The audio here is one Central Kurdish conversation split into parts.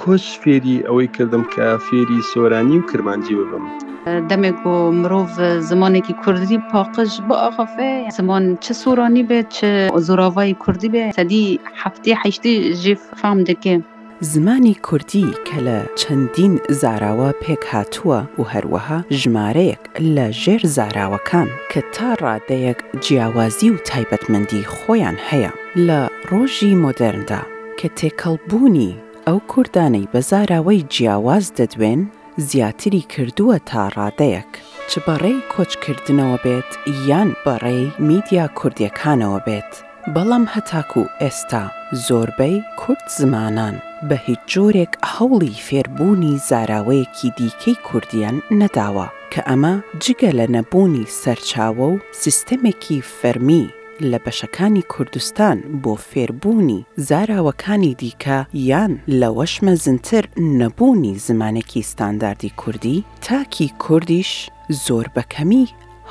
کۆچ فێری ئەوەی کردم کە فێری سۆرانی و کرمانجی ببم. دەمێک بۆ مرۆڤ زمانێکی کوردی پاقژ بۆ ئاخافێ زمان چ سۆرانی بێت چ زۆراڤایی کوردی بێ سەدی هەفتی حیشتی ژێ فام دەکێ. زمانی کوردی کە لە چەندین زاراوە پێک هاتووە و هەروەها ژمارەیەک لە ژێر زاراوەکان کە تا ڕادەیەک جیاوازی و تایبەتمەندیی خۆیان هەیە لە ڕۆژی مۆدێرندا، کە تێکەڵبوونی ئەو کوردانەی بە زاراوەی جیاواز دەدوێن زیاتری کردووە تا ڕادەیەک، چ بە ڕێی کۆچکردنەوە بێت یان بە ڕێی میدیا کوردییەکانەوە بێت، بەڵام هەتاکوو ئێستا زۆربەی کورد زمانان بە هیچ جۆرێک هەوڵی فێربوونی زاراوەیەکی دیکەی کوردییان نەداوە، کە ئەمە جگە لە نەبوونی سەرچاوە و سیستەمێکی فەرمی، لە بەشەکانی کوردستان بۆ فێربوونی زاراوەکانی دیکە یان لەوەش مەزنتر نەبوونی زمانێکی ستانداردی کوردی، تاکی کوردیش زۆر بە کەمی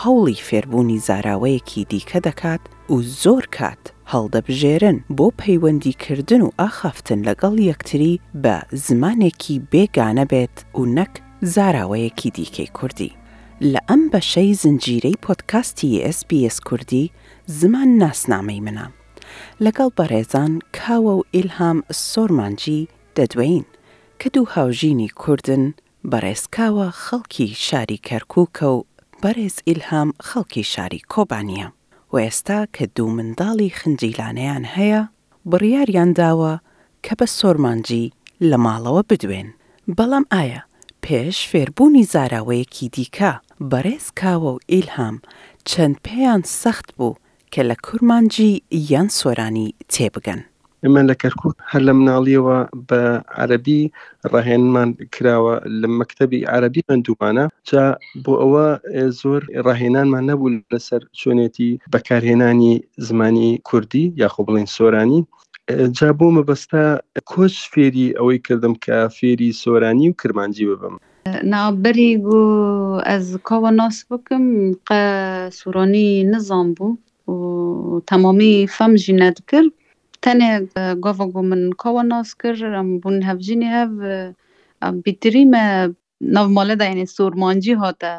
هەوڵی فێربوونی زاراوەیەکی دیکە دەکات و زۆر کات هەڵدەبژێرن بۆ پەیوەندیکردن و ئاخافتن لەگەڵ یەکتری بە زمانێکی بێگانە بێت و نەک زاراوەیەکی دیکەی کوردی لە ئەم بەشەی زنجیرەی پۆدکاستی ئێس بی ئێس کوردی زمان ناسنامەی منە لەگەڵ بەڕێزان کاوە و ئیلهام سۆرمانجی دەدوێین کە دوو هاوژینی کوردن بەڕێز کاوە خەڵکی شاری کەرکوکە و بەڕێز ئیلهام خەڵکی شاری کۆبانیە و ئێستا کە دوو منداڵی خنجیلانەیان هەیە بڕیاریان داوە کە بە سۆرمانجی لە ماڵەوە بدوێن، بەڵام ئایا پێش فێربوونی زاراوەیەکی دیکە، بەڕێز کاوە و ئیلهام چەند پێیان سەخت بوو کە لە کورمانجی یان سۆرانی تێبگەن؟ ئێمە لە کەرکووک هەر لە مناڵییەوە بە عەرەبی ڕاهێنمان کراوە لە مەکتەبی عربی مەندومانە جا بۆ ئەوە زۆر ڕاهێنانمان نەبوو لەسەر چۆنێتی بەکارهێنانی زمانی کوردی یاخۆ بڵین سۆرانی جا بۆ مەبەستە کۆچ فێری ئەوەی کردم کە فێری سۆرانی و کرمانجی ببم. ناوبری گو ئەز کاوە ناس بکم قە سورانی نزان بو و تەمامی فەم ژی نەدکر تەنێ گۆڤە گوو من کۆوە نۆس کر ئەم بوون هەڤجینی هەڤ بیتری مە ناو مۆلە دا یعنی سوور مانجی هاتە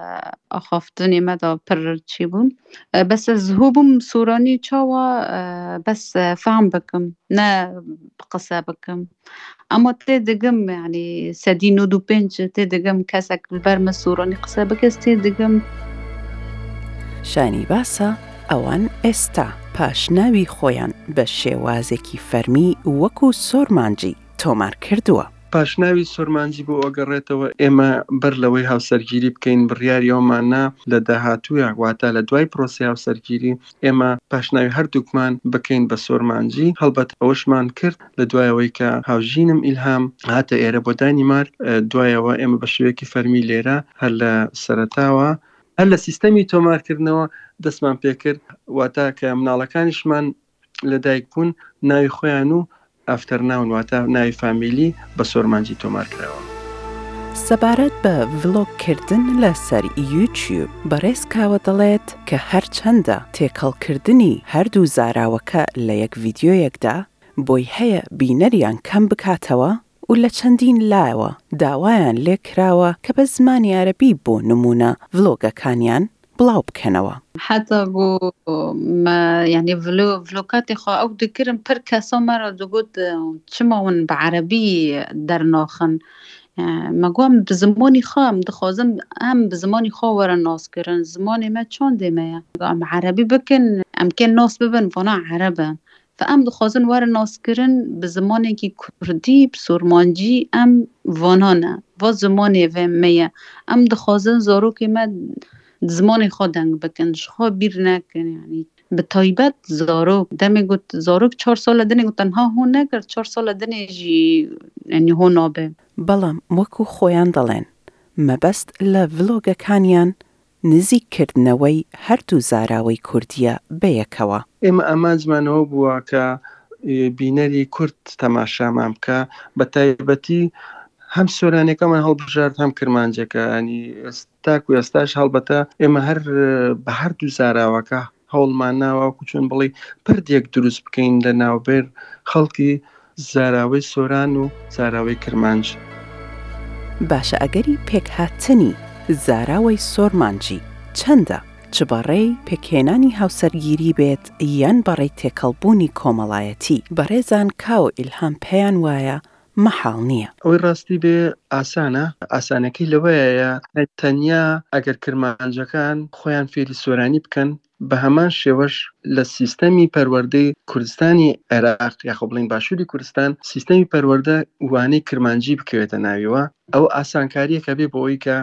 ئاخافتنی مە دا پر چی بوو بەس زهو بووم سوورانی چاوا بەس فام بکم نە قسە بکم ئەمە تێدەگەم یعنی سەدی نۆ دو پێنج تێدەگەم کەسێک بەرمە سوورانی قسە بکەس تێدەگەم شانی باسە ئەوان ئێستا پاشناوی خۆیان بە شێوازێکی فەرمی وەکو سۆرمانجی تۆمار کردووە. پاشناوی سۆرمانجی بۆ ئەگەڕێتەوە ئێمە بەر لەوەی هاوسەرگیری بکەین بڕیاری ئەوماننا لە داهاتووە واتە لە دوای پرۆسەی هاوسەرگیری ئێمە پاشناوی هەردووکمان بکەین بە سۆرمانجی، هەڵبەت ئەوەشمان کرد لە دوای ئەوەی کە هاوژینم ئیلهام هاتە ئێرە بۆ دانیمارک، دوای ئەوە ئێمە بە شێوەیەکی فەرمی لێرە هەر لە سەرەتاوە، هەر لە سیستەمی تۆمارکردنەوە دەستمان پێکرد، واتە کە مناڵەکانیشمان لەدایکبوون ناوی خۆیان و ئافتەر ناون واتە ناوی فامیلی بە سۆرمانجی تۆمار کراوە. سەبارەت بە ڤڵۆگ کردن لەسەر یوتیوب بەڕێز کاوە دەڵێت کە هەرچەندە تێکەڵ کردنی هەردوو زاراوەکە لە یەک ڤیدیۆیەکدا بۆی هەیە بینەریان کەم بکاتەوە و لە چەندین لایەوە داوایان لێکراوە کە بە زمانی عەرەبی بۆ نموونە ڤڵۆگەکانیان بڵاو بکەنەوە. حتا گو مە یانی ڤلو ڤلوکاتی خوا ئەو دکرم پر کەسەو مەرا دگوت چما ون بە عەرەبی دەر ناخن مە گوام بە زمانی خوا م دخوازم ئەم بە زمانی خوا وەرە ناس کرن زمانی مە چاندێ مەیە گوام عەرەبی بکن ئەمکێ ناس ببن وانا عەرەبە فە ئەم دخوازن وەرە ناس کرن بە زمانێکی کوردی بسورمانجی ئەم ڤانانە ڤا زمانێ ڤە مەیە ئەم دخوازن زارۆکێ مە د زمانێ خا دەنگ بکن شخا بیر نەکن یانی بە تایبەت زارۆک دەمێ گوت زارۆک چار سالە دنێ گوت تەنها هۆ نەکرد چار سالە دنێ ژی یانی هۆ نابێ. بەڵام وەکو خۆیان دەڵێن مەبەست لە ڤلۆگەکانیان نزیک کردنەوەی هەردوو زاراوەی کوردییە بەیەکەوە. ئێمە ئامانجمان ئەوە بووە کە بینەری کورد تەماشامان بکا، بە تایبەتی هەم سۆرانیەکەمان هەڵبژارد هەم کرمانجەکانی تاکو ئێستاش هەڵبەتە ئێمە هەر بە هەردوو زاراوەکە هەوڵمان نا وەکو چۆن بڵێی پردێک دروست بکەین لە ناوبێر خەڵکی زاراوەی سۆران و زاراوەی کرمانج. باشە ئەگەری پێکهاتنی زاراوەی سۆرمانجی چەندە؟ چ بە ڕێی پێکهێنانی هاوسەرگیری بێت یان بە ڕێی تێکەڵبوونی کۆمەڵایەتی؟ بەڕێزان کاوە ئیلهام پێیان وایە مەحاڵ نییە. ئەوەی ڕاستی بێ ئاسانە، ئاسانەکەی لەوەیە تەنیا ئەگەر کرمانجەکان خۆیان فێری سۆرانی بکەن، بە هەمان شێوەش لە سیستەمی پەروەردەی کوردستانی عێراق یاخۆ بڵێین باشووری کوردستان سیستەمی پەروەردە وانەی کرمانجی بکەوێتە ناویەوە، ئەوە ئاسانکارییەکە بێ بۆ ئەوەی کە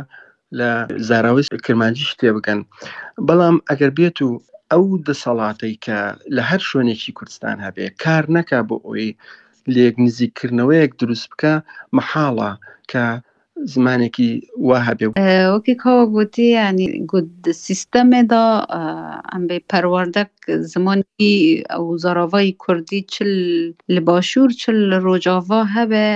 لە زاراوەی کرمانجیش تێبگەن بەڵام ئەگەر بێت و ئەو دەسەڵاتەی کە لە هەر شوێنێکی کوردستان هەبێ کار نەکا بۆ ئەوی لێک نزیککردنەوەیەک دروست بکە مەحاڵە کە زمانێکی وا هەبێ وەکی کاوە گوتی ینی گوت سیستەمێدا ئەم بێ پەروەردە زمانی ئەو زاراڤای کوردی چ لە باشوور چ لە ڕۆژاڤا هەبێ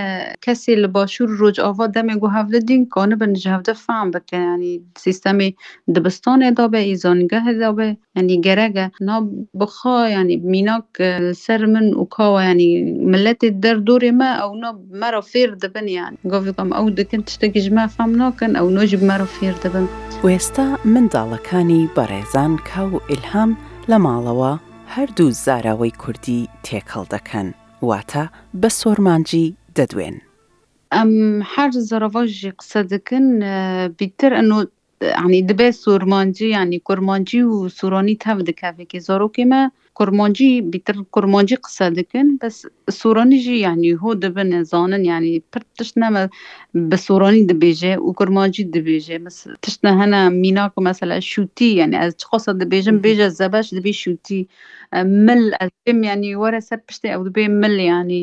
کەسێ لە باشوور ڕۆژاڤا دەمێ گۆ هەڤدە دینگ کانبن ژە هەڤدە فام بکە یانی سیستەمێ دبستانێ دابێ ئی زانگەهێ دابێ یانی گەرەگە نا بخا یانی میناک سەر من و کاوە یانی ملەتێ دەر دورێ مە ئەو نا بمەرۆ فیر دبن یان. گوفت گم ئەو دکن تشتەکی جمە فام نۆکن ئەو نۆجی بمەرۆ فیر دبن. وێستا من داڵەکانی بەڕێزان کاو ئیلهام لە ماڵەوە هەر دوو زاراوەی کوردی تێکەڵ دەکەن واتە بە سۆرمانجی دەدوێن. ئەم هەر زڕەڤە ژی قسە دکن بیتر ئەنۆ یانی دبێ سورمۆنجی یانی کورمۆنجی و سورۆنی تەڤ دکەڤ کێ زۆرۆکێ مە کورمۆنجی بیتر کورمۆنجی قسە دکن بەس سورۆنی ژی یانی هۆ دبن زانن یانی پر تشت نەمە بە سورۆنی دبێژێ و کورمۆنجی دبێژێ بەس تشت نە هەنە میناک و مەسەلە شوتی یانی ئەز چ قسە دبێژم بێژە زەبەش دبی شوتی مل ئەز بێم یانی وەرە سەر پشتێ ئەو دبێ مل یانی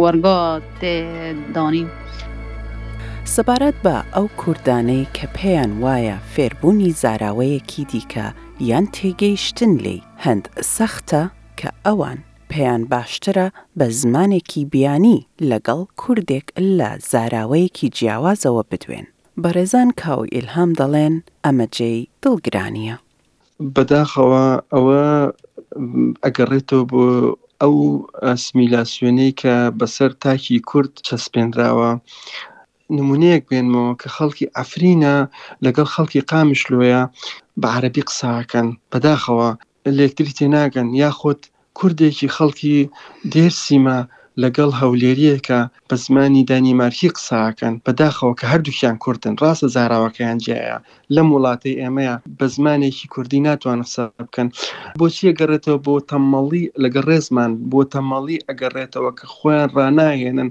وەرگا تێ دانین. سەبارەت بە ئەو کوردانەی کە پێیان وایە فێربوونی زاراوەیەکی دیکە یان تێگەیشتن لێی هەند سەختە کە ئەوان پێیان باشترە بە زمانێکی بیانی لەگەڵ کوردێک لە زاراوەیەکی جیاوازەوە بدوێن بەڕێزان کاوو ئیلهام دەڵێن ئەمە جێی دڵگرانیە. بەداخەوە ئەوە ئەگەڕێتەوە بۆ ئەو ئەسمیلاسیۆنەی کە بەسەر تاکی کورد چەسپێنراوە نمونەیەک بێنمەوە کە خەڵکی ئەفرینە لەگەڵ خەڵکی قامشلۆیە بە عربی قساکەن بەداخەوە لەکتری تێناگەن یاخود کوردێکی خەڵکی دێرسیمە لەگەڵ هەولێرییەکە بە زمانی دانیمارکی قسەئەکەن، بەداخەوە کە هەردووکیان کوردن، ڕاستە زاراوەکەیان جیایە، لەم وڵاتەی ئێمەیا بە زمانێکی کوردی ناتوان قسە بکەن، بۆچی ئەگەڕێتەوە بۆ تەمەڵی، لەگەڵ ڕێزمان، بۆ تەمەڵی ئەگەڕێتەوە کە خۆیان ڕاناهێنن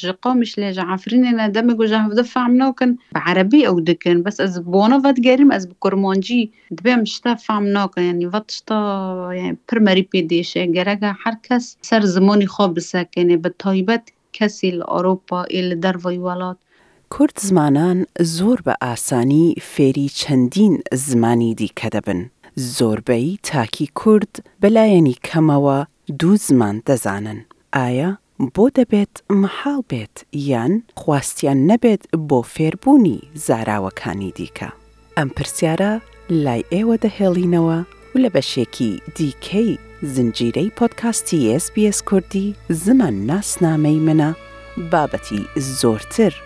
ژە قومش لێ ژە عەفرینێ نە دەمێ گوژە هەڤدە فام نۆکن بە عەرەبی ئەو دکن بەس ئەز بۆنە ڤەت گەریم ئەز بە کورمۆنجی دبێم شتە فام نۆکن یانی ڤەت شتە پر مەری پی دێشێ گەرەگە هەر کەس سەر زمۆنی خۆ بسەکێنێ بە تایبەت کەسی لە ئۆرۆپا ئی لە دەرڤەی وەڵات. کورد زمانان زۆر بە ئاسانی فێری چەندین زمانی دیکە دەبن. زۆربەی تاکی کورد بە لایەنی کەمەوە دوو زمان دەزانن ئایا بۆ دەبێت مەحاڵ بێت یان خواستیان نەبێت بۆ فێربوونی زاراوەکانی دیکە؟ ئەم پرسیارە لای ئێوە دەهێڵینەوە و لە بەشێکی دیکەی زنجیرەی پۆدکاستی ئێس بی ئێس کوردی زمان ناسنامەی منە بابەتی زۆرتر